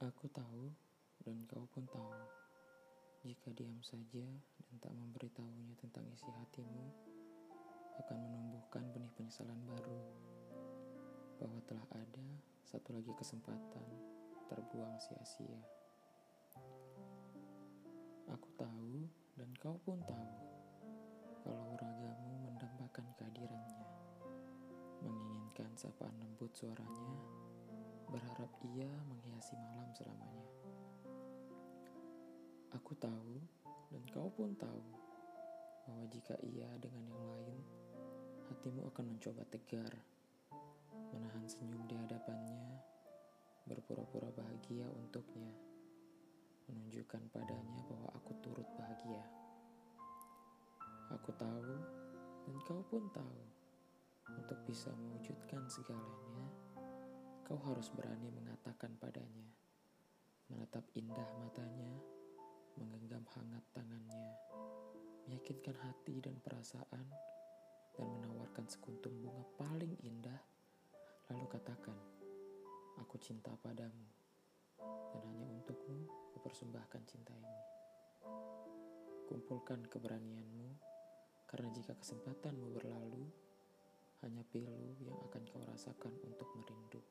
Aku tahu, dan kau pun tahu, jika diam saja dan tak memberitahunya tentang isi hatimu, akan menumbuhkan benih penyesalan baru, bahwa telah ada satu lagi kesempatan terbuang sia-sia. Aku tahu, dan kau pun tahu, kalau ragamu mendambakan kehadirannya, menginginkan sapaan lembut suaranya, berharap ia menghiasi malam selamanya. Aku tahu, dan kau pun tahu, bahwa jika ia dengan yang lain, hatimu akan mencoba tegar, menahan senyum di hadapannya, berpura-pura bahagia untuknya, menunjukkan padanya bahwa aku turut bahagia. Aku tahu, dan kau pun tahu, untuk bisa mewujudkan segalanya Kau harus berani mengatakan padanya, menatap indah matanya, menggenggam hangat tangannya, meyakinkan hati dan perasaan, dan menawarkan sekuntum bunga paling indah, lalu katakan, aku cinta padamu, dan hanya untukmu kupersembahkan cinta ini. Kumpulkan keberanianmu, karena jika kesempatanmu berlalu, hanya pilu yang akan kau rasakan untuk merindu.